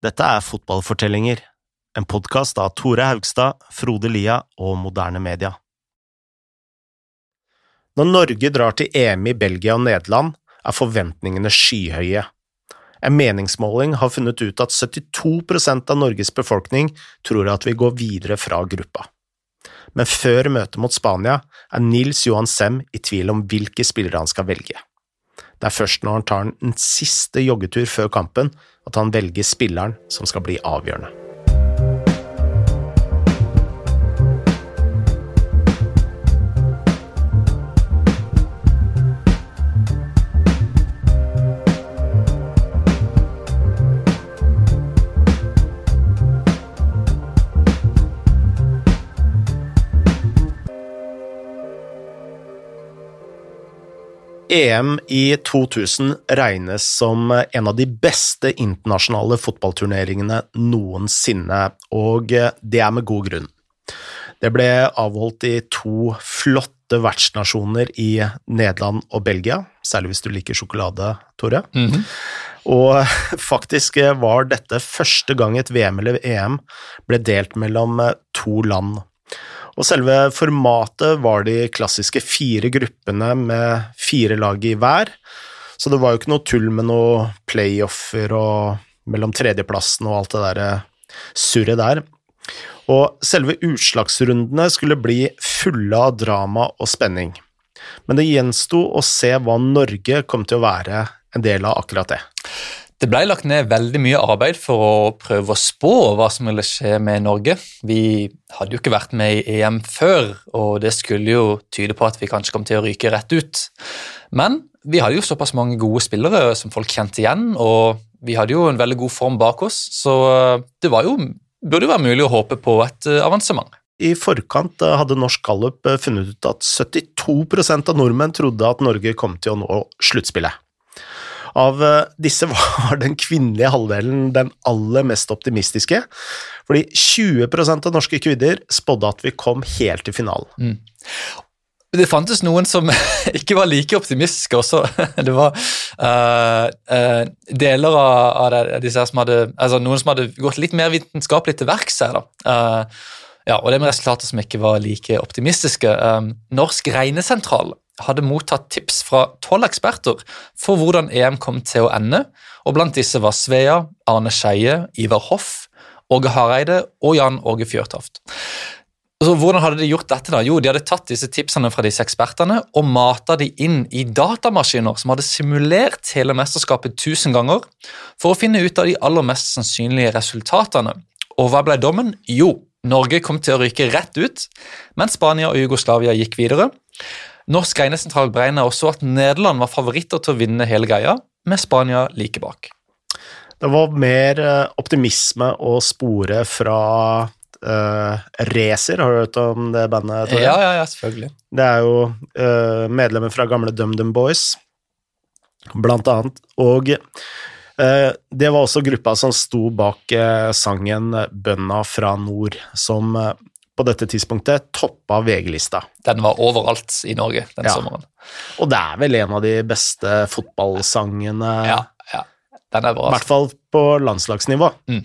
Dette er Fotballfortellinger, en podkast av Tore Haugstad, Frode Lia og Moderne Media. Når Norge drar til EM i Belgia og Nederland, er forventningene skyhøye. En meningsmåling har funnet ut at 72% av Norges befolkning tror at vi går videre fra gruppa. Men før møtet mot Spania er Nils Johan Sem i tvil om hvilke spillere han skal velge. Det er først når han tar en siste joggetur før kampen at han velger spilleren som skal bli avgjørende. EM i 2000 regnes som en av de beste internasjonale fotballturneringene noensinne, og det er med god grunn. Det ble avholdt i to flotte vertsnasjoner i Nederland og Belgia, særlig hvis du liker sjokolade, Tore. Mm -hmm. Og faktisk var dette første gang et VM eller EM ble delt mellom to land og selve formatet var de klassiske fire gruppene med fire lag i hver, så det var jo ikke noe tull med noe playoffer og mellom tredjeplassen og alt det derre surret der. Og selve utslagsrundene skulle bli fulle av drama og spenning. Men det gjensto å se hva Norge kom til å være en del av akkurat det. Det ble lagt ned veldig mye arbeid for å prøve å spå hva som ville skje med Norge. Vi hadde jo ikke vært med i EM før, og det skulle jo tyde på at vi kanskje kom til å ryke rett ut. Men vi hadde jo såpass mange gode spillere som folk kjente igjen, og vi hadde jo en veldig god form bak oss, så det jo, burde jo være mulig å håpe på et eh, avansement. I forkant eh, hadde Norsk Gallup eh, funnet ut at 72% av nordmenn trodde at Norge kom til å nå sluttspillet. Av eh, disse var den kvinnelige halvdelen den aller mest optimistiske, fordi 20% av norske kvinner spådde at vi kom helt til finalen. Mm. Det fantes noen som ikke var like optimistiske også. Det var uh, uh, deler av, av disse som hadde altså Noen som hadde gått litt mer vitenskapelig til verks her. Uh, ja, og det med resultater som ikke var like optimistiske. Norsk regnesentral hadde mottatt tips fra tolv eksperter for hvordan EM kom til å ende, og blant disse var Svea, Arne Skeie, Ivar Hoff, Åge Hareide og Jan Åge Fjørtoft. Så Hvordan hadde de gjort dette? da? Jo, De hadde tatt disse tipsene fra disse ekspertene og mata de inn i datamaskiner som hadde simulert hele mesterskapet tusen ganger, for å finne ut av de aller mest sannsynlige resultatene. Og hva ble dommen? Jo, Norge kom til å ryke rett ut, mens Spania og Jugoslavia gikk videre. Norsk regnesentral beregna også at Nederland var favoritter til å vinne hele greia, med Spania like bak. Det var mer eh, optimisme å spore fra uh, Racer, har du hørt om det bandet? Ja, ja, ja, selvfølgelig. Det er jo uh, medlemmer fra gamle DumDum Boys, blant annet. Og det var også gruppa som sto bak sangen 'Bønna fra nord', som på dette tidspunktet toppa VG-lista. Den var overalt i Norge den ja. sommeren. Og det er vel en av de beste fotballsangene Ja, ja. Den er bra. I hvert fall på landslagsnivå. Mm.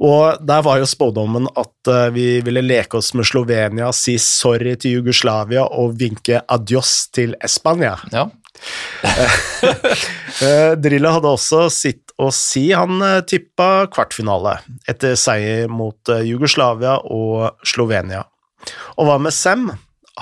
Og der var jo spådommen at vi ville leke oss med Slovenia, si sorry til Jugoslavia og vinke adios til Spania. Ja. uh, Drillo hadde også sitt å si. Han eh, tippa kvartfinale etter seier mot eh, Jugoslavia og Slovenia. Og hva med Sem?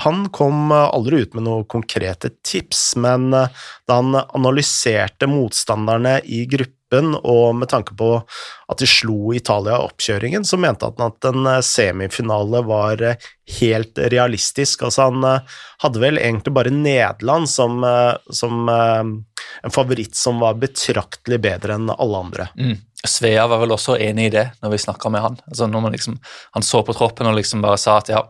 Han kom eh, aldri ut med noen konkrete tips, men da han analyserte motstanderne i gruppen og med tanke på at de slo Italia i oppkjøringen, så mente han at en semifinale var helt realistisk. Altså, han hadde vel egentlig bare Nederland som, som en favoritt som var betraktelig bedre enn alle andre. Mm. Svea var vel også enig i det når vi snakka med han. Altså når liksom, han så på troppen og liksom bare sa at ja,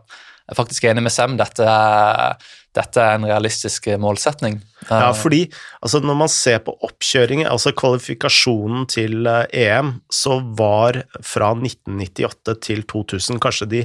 jeg er faktisk enig med Sem, dette er, dette er en realistisk målsetning. Ja, fordi altså, når man ser på oppkjøringen, altså kvalifikasjonen til EM, eh, e så var fra 1998 til 2000 kanskje de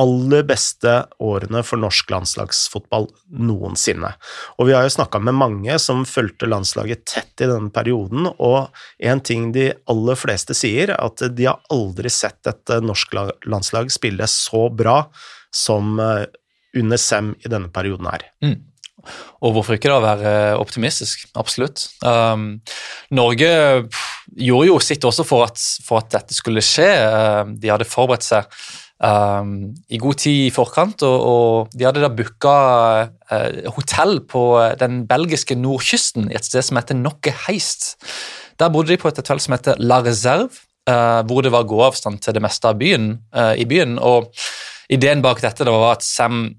aller beste årene for norsk landslagsfotball noensinne. Og vi har jo snakka med mange som fulgte landslaget tett i denne perioden, og en ting de aller fleste sier, er at de har aldri sett et norsk landslag spille så bra som under Sem i denne perioden her. Mm. Og hvorfor ikke da være optimistisk? Absolutt. Um, Norge gjorde jo sitt også for at, for at dette skulle skje. Uh, de hadde forberedt seg um, i god tid i forkant, og, og de hadde da booka uh, hotell på den belgiske nordkysten, i et sted som heter Nokke Heist. Der bodde de på et hotell som heter La Reserve, uh, hvor det var gåavstand til det meste av byen, uh, i byen. og Ideen bak dette da var at Sam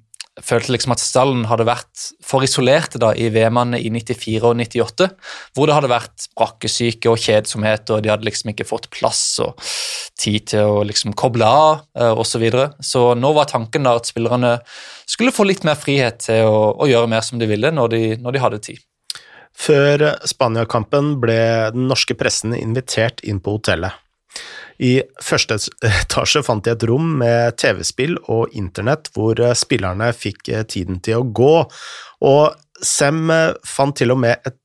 følte liksom at stallen hadde vært for isolerte da i VM-ene i 94 og 98, hvor det hadde vært brakkesyke og kjedsomhet, og de hadde liksom ikke fått plass og tid til å liksom koble av uh, osv. Så, videre. så nå var tanken da at spillerne skulle få litt mer frihet til å, å gjøre mer som de ville når de, når de hadde tid. Før Spania-kampen ble den norske pressen invitert inn på hotellet. I første etasje fant de et rom med TV-spill og internett hvor eh, spillerne fikk eh, tiden til å gå, og Sem eh, fant til og med et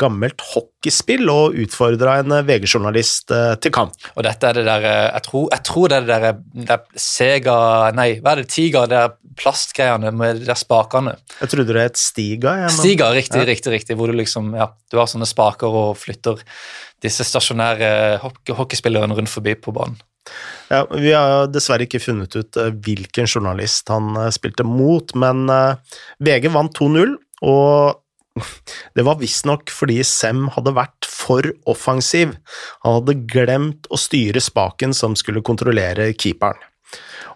gammelt hockeyspill og utfordra en VG-journalist til kamp. Og dette er det der Jeg tror, jeg tror det er det der, der Sega Nei, hva er det? Tiger, det er plastgreiene med de der spakene. Jeg trodde det het Stiga. Ja, men... Stiga, riktig, ja. riktig, riktig. Hvor du liksom Ja, du har sånne spaker og flytter disse stasjonære hockeyspillerne rundt forbi på banen. Ja, Vi har dessverre ikke funnet ut eh, hvilken journalist han eh, spilte mot, men eh, VG vant 2-0, og det var visstnok fordi Sem hadde vært for offensiv. Han hadde glemt å styre spaken som skulle kontrollere keeperen.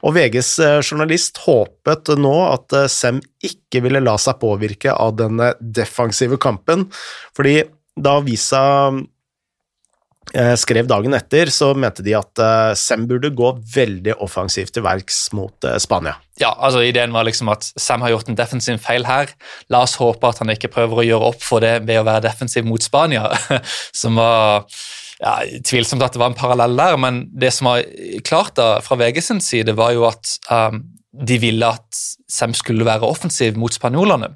Og VGs journalist håpet nå at Sem ikke ville la seg påvirke av denne defensive kampen, fordi da avisa Eh, skrev dagen etter, så mente de at uh, Sem burde gå veldig offensivt til verks mot uh, Spania. Ja, altså Ideen var liksom at Sam har gjort en defensiv feil her. La oss håpe at han ikke prøver å gjøre opp for det ved å være defensiv mot Spania, som var ja, Tvilsomt at det var en parallell der, men det som var klart da fra VG sin side, var jo at um, de ville at Sem skulle være offensiv mot spanjolene.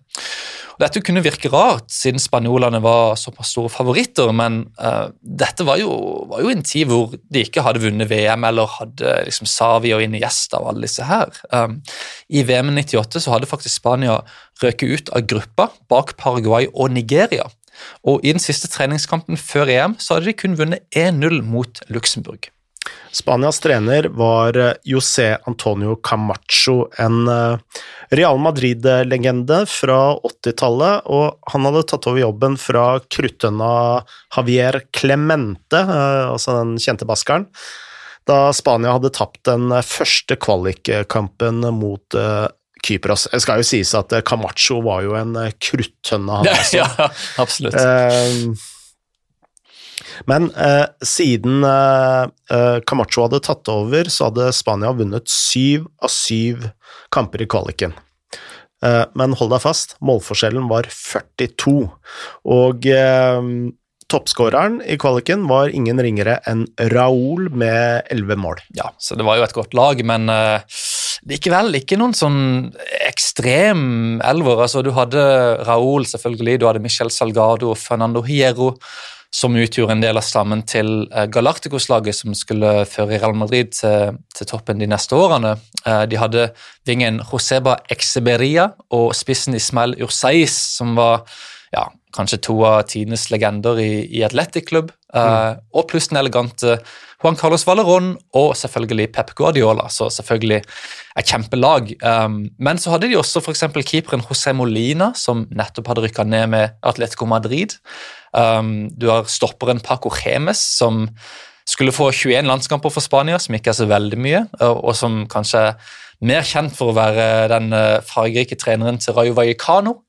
Dette kunne virke rart, siden spanjolene var såpass store favoritter, men uh, dette var jo, var jo, en tid hvor de ikke hadde vunnet VM eller hadde liksom Savi og Iniesta og alle disse her. Um, I VM 98 så hadde faktisk Spania røket ut av gruppa bak Paraguay og Nigeria. Og I den siste treningskampen før EM så hadde de kun vunnet 1-0 mot Luxembourg. Spanias trener var eh, José Antonio Camacho, en eh, Real Madrid-legende fra 80-tallet, og han hadde tatt over jobben fra kruttønna Javier Clemente, eh, altså den kjente baskeren, da Spania hadde tapt den første kvalikkampen mot Kypros. Det skal jo sies at Camacho var jo en kruttønne, han også. Ja, absolutt. Uh, men eh, siden eh, eh, Camacho hadde tatt over, så hadde Spania vunnet syv av syv kamper i kvaliken. Eh, men hold deg fast, målforskjellen var 42, og eh, toppskåreren i kvaliken var ingen ringere enn Raúl med elleve mål. Ja, så det var jo et godt lag, men uh, likevel ikke noen sånn ekstrem elver. Altså, du hadde Raúl, selvfølgelig, du hadde Michel Salgado og Fernando Hierro som utgjorde en del av stammen til eh, Galacticos-laget, som skulle føre Real Madrid til, til, toppen de neste årene. Eh, de hadde vingen Joseba Exeberia og spissen Ismael Ursais, som var ja, kanskje to av tidenes legender i, i Athletic-klubb. Eh, mm. Og pluss den elegante Juan Carlos Valerón og selvfølgelig Pep Guardiola, så selvfølgelig et kjempelag. men så hadde de også f.eks. keeperen José Molina, som nettopp hadde rykka ned med Atletico Madrid. Um, du har stopperen Paco Gemes, som skulle få 21 landskamper for Spania, som ikke er så veldig mye, og, som kanskje mer kjent for å være den uh, fargerike treneren til Rayo Vallecano.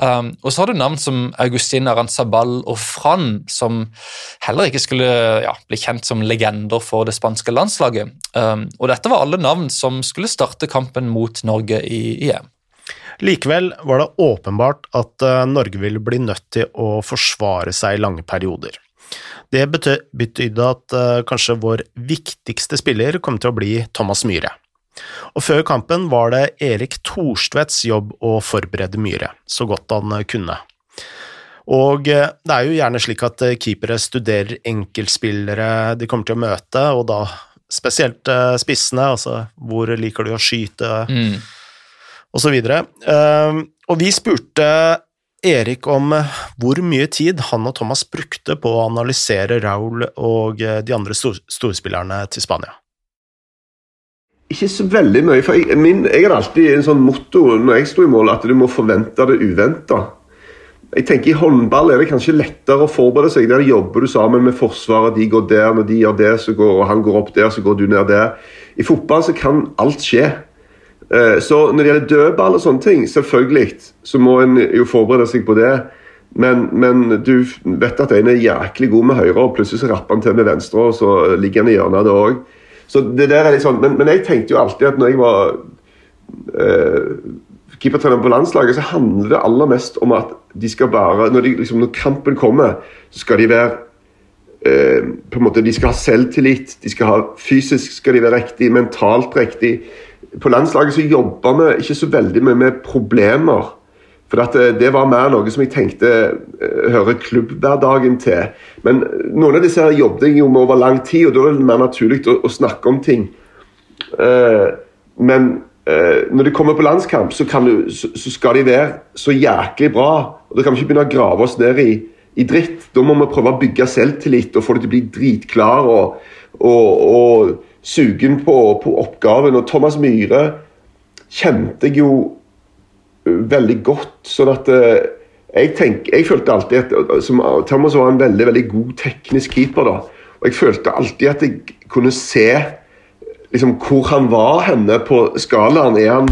Um, og så har du navn som Augustin Aranzabal og Fran, som heller ikke skulle ja, bli kjent som legender for det spanske landslaget. Um, og dette var alle navn som skulle starte kampen mot Norge i EM. Likevel var det åpenbart at eh, Norge ville bli nødt til å forsvare seg i lange perioder. Det betydde at uh, kanskje vår viktigste spiller kom til å bli Thomas Myhre. Og før kampen var det Erik Thorstvedts jobb å forberede Myhre så godt han kunne. Og det er jo gjerne slik at keepere studerer enkeltspillere de kommer til å møte, og da spesielt spissene, altså hvor liker de å skyte, mm. og så videre. Og vi spurte Erik om hvor mye tid han og Thomas brukte på å analysere Raul og de andre storspillerne til Spania. Ikke så veldig mye. for Jeg, min, jeg har alltid en sånn motto når jeg sto i mål, at du må forvente det uventa. Jeg tenker I håndball er det kanskje lettere å forberede seg. Der jobber du sammen med Forsvaret. De går der, når de gjør det, så går, og han går opp der, så går du ned der. I fotball så kan alt skje. Eh, så når det gjelder dødball og sånne ting, selvfølgelig så må en jo forberede seg på det. Men, men, du vet at en er jæklig god med høyre, og plutselig så rapper han til med venstre, og så ligger han i hjørnet det òg. Så det der er litt sånn, men, men jeg tenkte jo alltid at når jeg var uh, keepertrener på landslaget, så handler det aller mest om at de skal bare Når, de, liksom, når kampen kommer, så skal de være eh, på en måte, De skal ha selvtillit, de skal ha fysisk skal de være riktig, mentalt riktig. På landslaget så jobber vi ikke så veldig mye med problemer. For eh, det var mer noe som jeg tenkte uh, hører klubbhverdagen til. Men noen av disse jobbet jeg jo med over lang tid, og da er det mer naturlig å, å snakke om ting. Uh, men uh, når de kommer på landskamp, så, du, så, så, skal de være så jæklig bra. og Da kan vi ikke begynne å grave oss ned i, i dritt. Da må vi prøve å bygge selvtillit og få det til å bli dritklar og, og, og sugen på, på oppgaven. Og Thomas Myhre kjente jeg jo veldig godt. sånn at eh, jeg, tenk, jeg følte alltid at som, Thomas var en veldig veldig god teknisk keeper. da, og Jeg følte alltid at jeg kunne se liksom, hvor han var henne på skalaen. Er han,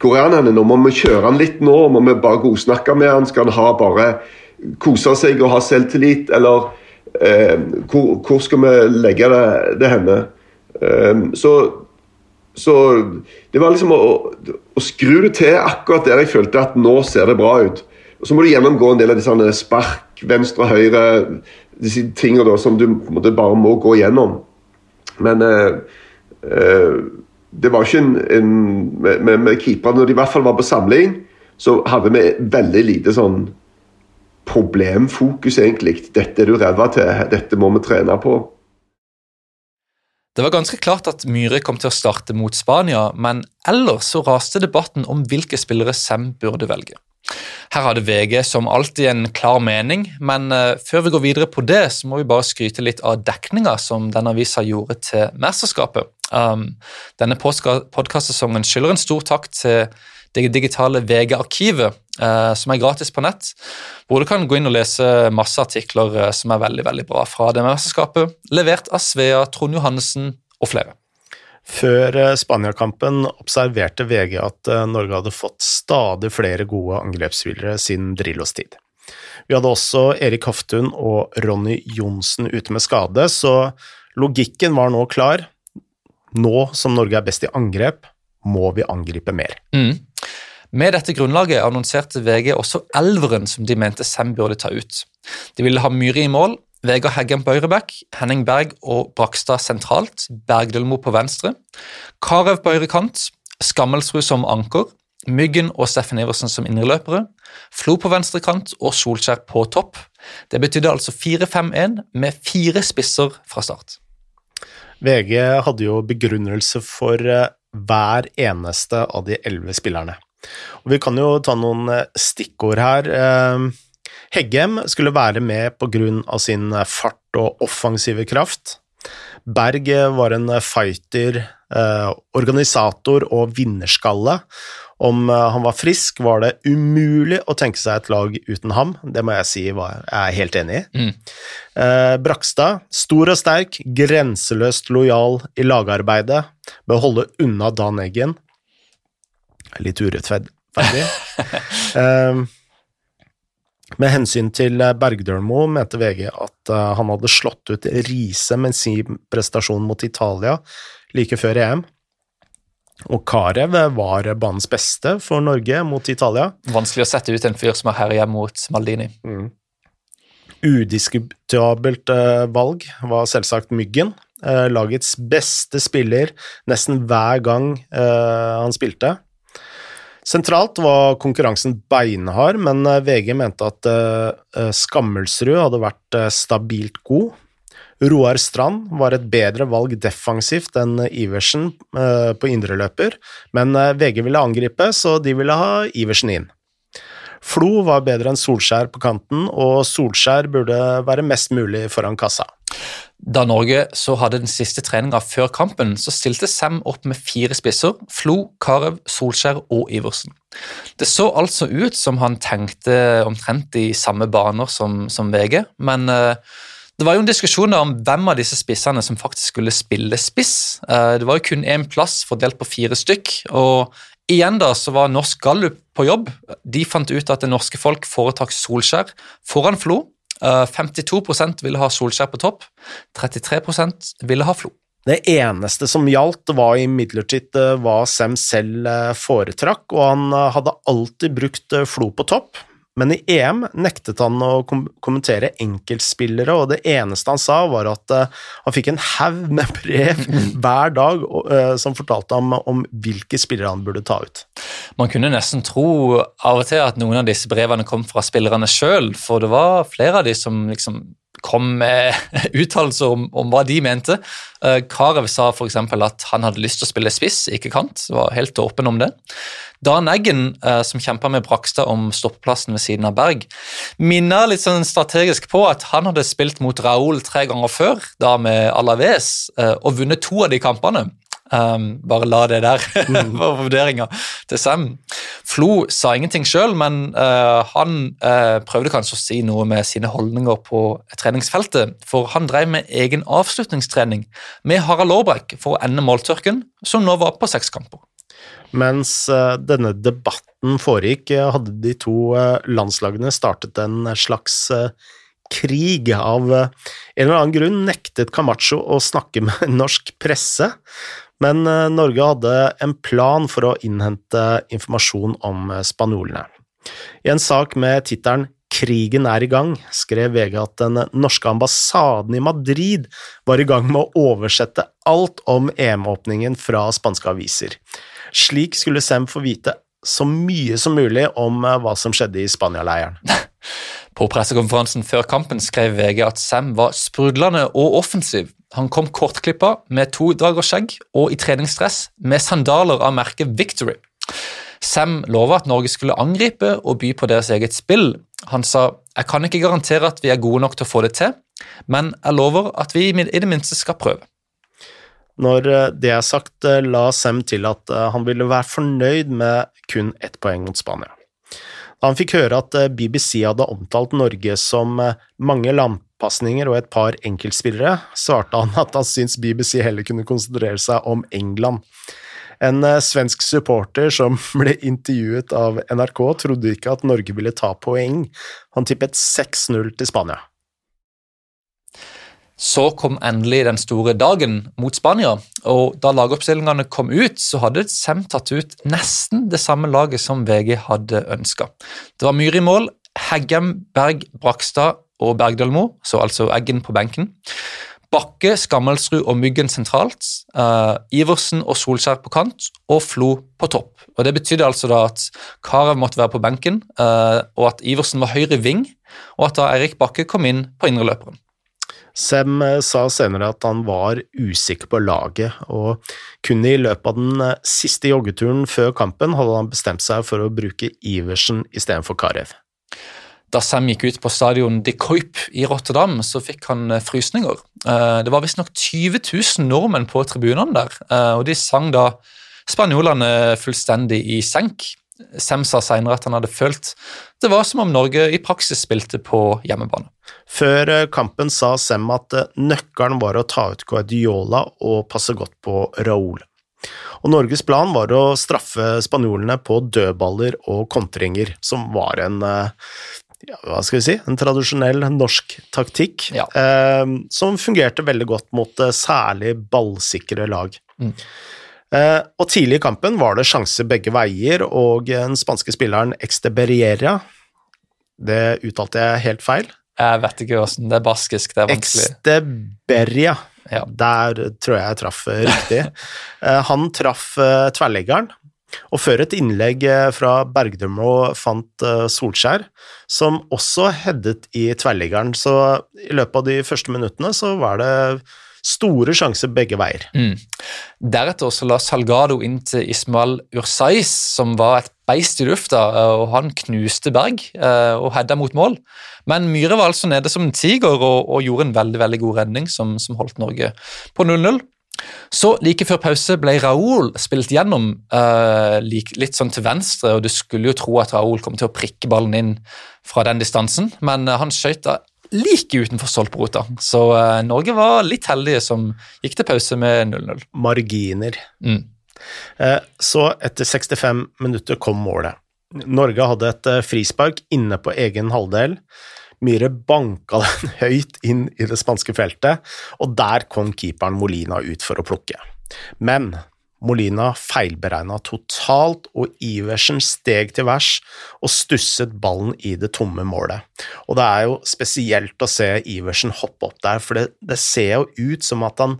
hvor er han henne? Nå må vi kjøre han litt nå, må vi bare godsnakke med han? Skal han ha bare kose seg og ha selvtillit, eller eh, hvor, hvor, skal vi legge det, det henne? Eh, så så det var liksom å, å, skru det til akkurat der jeg følte at nå ser det bra ut. Og Så må du gjennomgå en del av disse spark, venstre, og høyre, disse tingene som du måte, bare må gå gjennom. Men eh, eh, det var ikke en, en Med, med keepere, når de i hvert fall var på samling, så hadde vi veldig lite sånn problemfokus, egentlig. Dette er du ræva til, dette må vi trene på. Det var ganske klart at Myhre kom til å starte mot Spania, men ellers så raste debatten om hvilke spillere Sem burde velge. Her hadde VG som alltid en klar mening, men uh, før vi går videre på det, så må vi bare skryte litt av dekninga som denne avisa gjorde til mesterskapet. Um, denne podkastsesongen skylder en stor takk til det digitale VG-arkivet, som er gratis på nett, hvor du kan gå inn og lese masse artikler uh, som er veldig veldig bra fra det mesterskapet, levert av Svea, Trond Johannessen og flere. Før uh, Spania-kampen observerte VG at Norge hadde fått stadig flere gode angrepsspillere siden Drillos tid. Vi hadde også Erik Hoftun og Ronny Johnsen ute med skade, så logikken var nå klar. Nå som Norge er best i angrep, må vi angripe mer. Mm. Med dette grunnlaget annonserte VG også elveren som de mente Sem burde ta ut. De ville ha Myhre i mål, Vegard Heggen på høyreback, Henning Berg og Brakstad sentralt, Bergdølmo på venstre, Karev på høyre kant, Skammelsrud som anker, Myggen og Steffen Iversen som indreløpere, Flo på venstre kant og Solskjær på topp. Det betydde altså 4-5-1 med fire spisser fra start. VG hadde jo begrunnelse for eh, hver eneste av de elleve spillerne. Og vi kan jo ta noen eh, stikkord her. Eh, Heggem skulle være med av sin fart og offensive kraft. Berg var en fighter, eh, organisator og vinnerskalle. Om han var frisk, var det umulig å tenke seg et lag uten ham. Det må jeg si jeg er helt enig i. Mm. Brakstad, stor og sterk, grenseløst lojal i lagarbeidet, å holde unna Dan Eggen litt urettferdig. um, med hensyn til eh, Bergdølmo mente VG at uh, han hadde slått ut Riise med sin prestasjon mot Italia like før EM. Og Karev var banens beste for Norge mot Italia. Vanskelig å sette ut en fyr som har herja mot Maldini. Mm. Udiskutabelt uh, valg var selvsagt Myggen. Uh, lagets beste spiller nesten hver gang eh, han spilte. Sentralt var konkurransen beinhard, men eh, VG mente at uh, Skammelsrud hadde vært stabilt god. Roar Strand var et bedre valg defensivt enn Iversen på indreløper, men VG ville angripe, så de ville ha Iversen inn. Flo var bedre enn Solskjær på kanten, og Solskjær burde være mest mulig foran kassa. Da Norge så hadde den siste treninga før kampen, så stilte Sam opp med fire spisser – Flo, Carew, Solskjær og Iversen. Det så altså ut som han tenkte omtrent i samme baner som, som VG, men uh, det var jo en diskusjon om hvem av disse spissene som faktisk skulle spille spiss. Uh, det var jo kun én plass fordelt på fire stykk, og igjen da så var Norsk Gallup på jobb. De fant ut at det norske folk foretrakk Solskjær foran Flo. 52 eh, ville ha Solskjær på topp, 33% ville ha Flo. Det eneste som gjaldt, var imidlertid eh, hva Sem selv eh, foretrakk, og han hadde alltid brukt Flo på topp men i EM nektet han å kom kommentere enkeltspillere, og det eneste han sa, var at uh, han fikk en haug med brev hver dag uh, som fortalte ham om hvilke spillere han burde ta ut. Man kunne nesten tro av og til at noen av disse brevene kom fra spillerne sjøl, for det var flere av de som liksom kom med uttalelser om, om, hva de mente. Uh, Karev sa f.eks. at han hadde lyst til å spille spiss, ikke kant. Var helt åpen om det. Dan Eggen, uh, som kjempa med Brakstad om stoppeplassen ved siden av Berg, minner litt sånn strategisk på at han hadde spilt mot Raoul tre ganger før, da med Alaves, uh, og vunnet to av de kampene. Um, bare la det der mm. for vurderinga til Sam. Flo sa ingenting sjøl, men uh, han uh, prøvde kanskje å si noe med sine holdninger på treningsfeltet. For han drev med egen avslutningstrening med Harald Aarbrekk for å ende måltørken, som nå var på seks kamper. Mens uh, denne debatten foregikk, hadde de to landslagene startet en slags krig. Av en eller annen grunn nektet Camacho å snakke med norsk presse, men eh, Norge hadde en plan for å innhente informasjon om eh, spanjolene. I en sak med tittelen Krigen er i gang, skrev VG at den norske ambassaden i Madrid var i gang med å oversette alt om EM-åpningen fra spanske aviser. Slik skulle Sem få vite så mye som mulig om eh, hva som skjedde i Spania-leiren. På pressekonferansen før kampen skrev VG at Sam var sprudlende og offensiv, han kom kortklippa med to dager skjegg og i treningsdress med sandaler av merket Victory. Sam lova at Norge skulle angripe og by på deres eget spill. Han sa jeg kan ikke garantere at vi er gode nok til å få det til, men jeg lover at vi i det minste skal prøve. Når eh, det er sagt, eh, la Sam til at eh, han ville være fornøyd med kun ett poeng mot Spania. Han fikk høre at BBC hadde omtalt Norge som mange landpasninger og et par enkeltspillere, svarte han at han syntes BBC heller kunne konsentrere seg om England. En eh, svensk supporter som ble intervjuet av NRK, trodde ikke at Norge ville ta poeng. Han tippet 6-0 til Spania. Så kom endelig den store dagen mot Spania, og da lagoppstillingene kom ut, så hadde Sem tatt ut nesten det samme laget som VG hadde ønska. Det var Myhre i mål, Heggem, Berg, Brakstad, og Bergdølmo, så altså Eggen på benken. Bakke, Skammelsrud og Myggen sentralt. Uh, Iversen og Solskjær på kant, og Flo på topp. Og Det betydde altså da at Karev måtte være på benken, uh, og at Iversen var høyre ving, og at da Eirik Bakke kom inn på indreløperen. Sem eh, sa senere at han var usikker på laget, og kun i løpet av den siste joggeturen før kampen hadde han bestemt seg for å bruke Iversen istedenfor Karev. Da Sam gikk ut på stadion De Kuip i Rotterdam, så fikk han eh, frysninger. Eh, det var visstnok 20 000 nordmenn på tribunene der, eh, og de sang da spanjolene fullstendig i senk. Sam sa senere at han hadde følt det var som om Norge i praksis spilte på hjemmebane. Før kampen sa Sem at nøkkelen var å ta ut Guardiola og passe godt på Raúl. Og Norges plan var å straffe spanjolene på dødballer og kontringer, som var en ja, hva skal vi si, en tradisjonell norsk taktikk ja. eh, som fungerte veldig godt mot eh, særlig ballsikre lag. Mm. Eh, og tidlig i kampen var det sjanse begge veier, og den spanske spilleren Exteberiera Det uttalte jeg helt feil. Jeg vet ikke åssen Det er baskisk, det er vanskelig. Exteberia. Ja. Der tror jeg jeg traff riktig. Eh, han traff eh, tverrleggeren, og før et innlegg fra Bergdømlo fant Solskjær, som også headet i tverrliggeren. Så i løpet av de første minuttene så var det store sjanser begge veier. Mm. Deretter så la Salgado inn til Ismael Ursais, som var et beist i lufta, eh, og han knuste Berg eh, og hedda mot mål. Men Myhre var altså nede som en tiger og, og gjorde en veldig veldig god redning som, som holdt Norge på 0-0. Så Like før pause ble Raoul spilt gjennom uh, litt sånn til venstre, og du skulle jo tro at Raoul kom til å prikke ballen inn fra den distansen, men han skøyt like utenfor stolperota. Så eh, Norge var litt heldige som gikk til pause med 0-0. Marginer. Mm. Eh, Så etter 65 minutter kom målet. Norge hadde et eh, frispark inne på egen halvdel. Myhre banka den høyt inn i det spanske feltet, og der kom keeperen Molina ut for å plukke. Men Molina feilberegna totalt, og Iversen steg til værs og stusset ballen i det tomme målet. Og det er jo spesielt å se Iversen hoppe opp der, for det, det ser jo ut som at han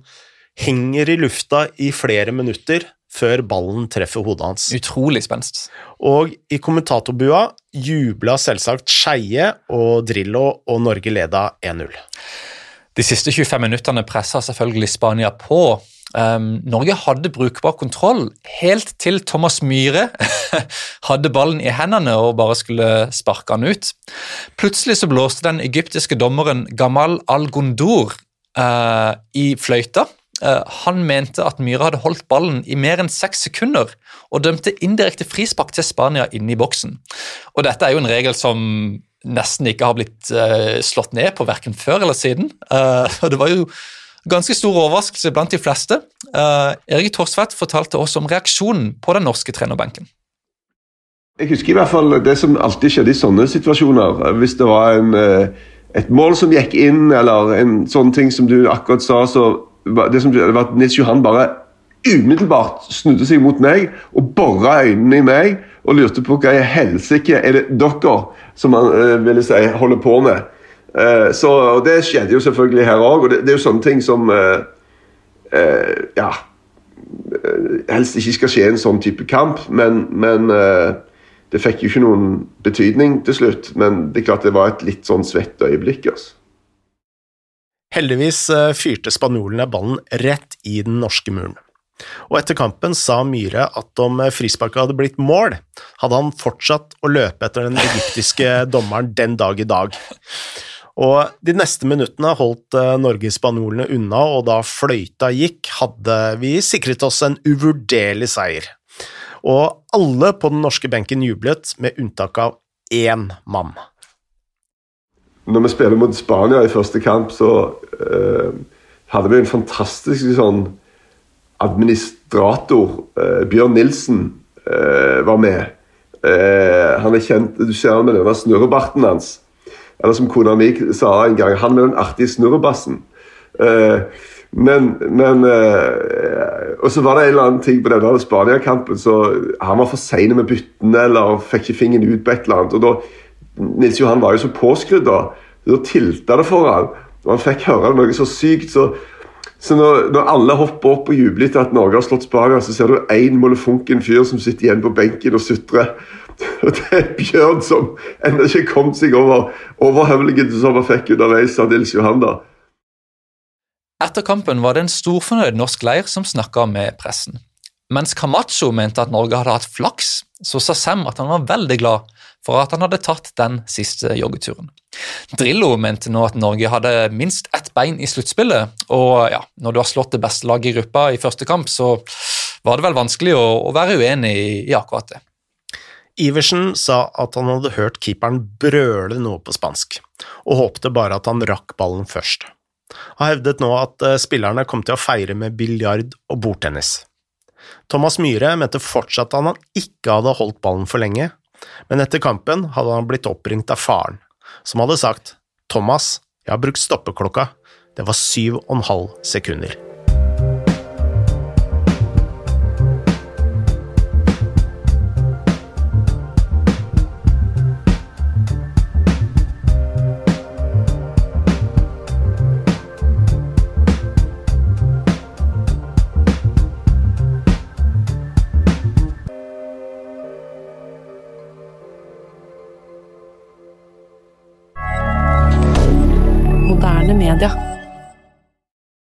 henger i lufta i flere minutter før ballen treffer hodet hans. Utrolig spenst. Og i kommentatorbua jubla selvsagt Skeie og Drillo, og Norge leda 1-0. De siste 25 minuttene pressa selvfølgelig Spania på. Um, Norge hadde brukbar kontroll helt til Thomas Myhre hadde ballen i hendene og bare skulle sparke han ut. Plutselig så blåste den egyptiske dommeren Gamal al-Gundur uh, i fløyta. Uh, han mente at Myhre hadde holdt ballen i mer enn seks sekunder og dømte indirekte frispark til Spania inne i boksen. Og Dette er jo en regel som nesten ikke har blitt uh, slått ned på verken før eller siden. Eh, og Det var jo ganske stor overraskelse blant de fleste. Uh, Erik Torsvedt fortalte oss om reaksjonen på den norske trenerbenken. Jeg husker i hvert fall det som alltid skjedde i sånne situasjoner. Hvis det var en, eh, et mål som gikk inn, eller en sånn ting som du akkurat sa, så det som det var at Nils Johan bare umiddelbart snudde seg mot meg og bora øynene i meg og lurte på hva i helsike er det dere som han eh, ville si holder på med. Eh, så og Det skjedde jo selvfølgelig her òg, og det, det er jo sånne ting som eh, eh, ja, eh, helst ikke skal skje en sånn type kamp, men, men eh, det fikk jo ikke noen betydning til slutt. Men det er klart det var et litt sånn svett øyeblikk. Altså. Heldigvis eh, fyrte spanjolene ballen rett i den norske muren. Og etter kampen sa Myhre at om frisparket hadde blitt mål, hadde han fortsatt å løpe etter den egyptiske dommeren den dag i dag. Og de neste minuttene holdt norgesspanjolene Norge spanjolene unna, og da fløyta gikk, hadde vi sikret oss en uvurderlig seier. Og alle på den norske benken jublet, med unntak av én mann. Når vi spiller mot Spania i første kamp, så eh, hadde vi en fantastisk sånn administrator. Eh, Bjørn Nilsen eh, var med. Eh, han er kjent Du ser han med denne snurrebarten hans. Eller som kona mi sa en gang, han med den artige snurrebassen. Eh, men, men eh, Og så var det en eller annen ting på denne Spania-kampen, så han var for sein med byttene eller fikk ikke fingeren ut på et eller annet. og da Nils Johan var jo så påskrudd da. Da tilta det for han, og han fikk høre noe så sykt. Så, så når, når alle hopper opp og jubler etter at Norge har slått Spania, så ser du én molefonken fyr som sitter igjen på benken og sutrer. Det er Bjørn som ennå ikke kom seg over overhøvlingen som han fikk underveis av Nils Johan. da. Etter kampen var det en storfornøyd norsk leir som snakka med pressen. Mens Camacho mente at Norge hadde hatt flaks, så sa Sam at han var veldig glad for at han hadde tatt den siste joggeturen. Drillo mente nå at Norge hadde minst ett bein i sluttspillet, og ja, når du har slått det beste laget i gruppa i første kamp, så var det vel vanskelig å, være uenig i akkurat det. Iversen sa at han hadde hørt keeperen brøle noe på spansk, og håpte bare at han rakk ballen først. Han hevdet nå at eh, spillerne kom til å feire med biljard og bordtennis. Thomas Myhre mente fortsatt at han ikke hadde holdt ballen for lenge, men etter kampen hadde han blitt oppringt av faren, som hadde sagt Thomas, jeg har brukt stoppeklokka, det var syv og en halv sekunder.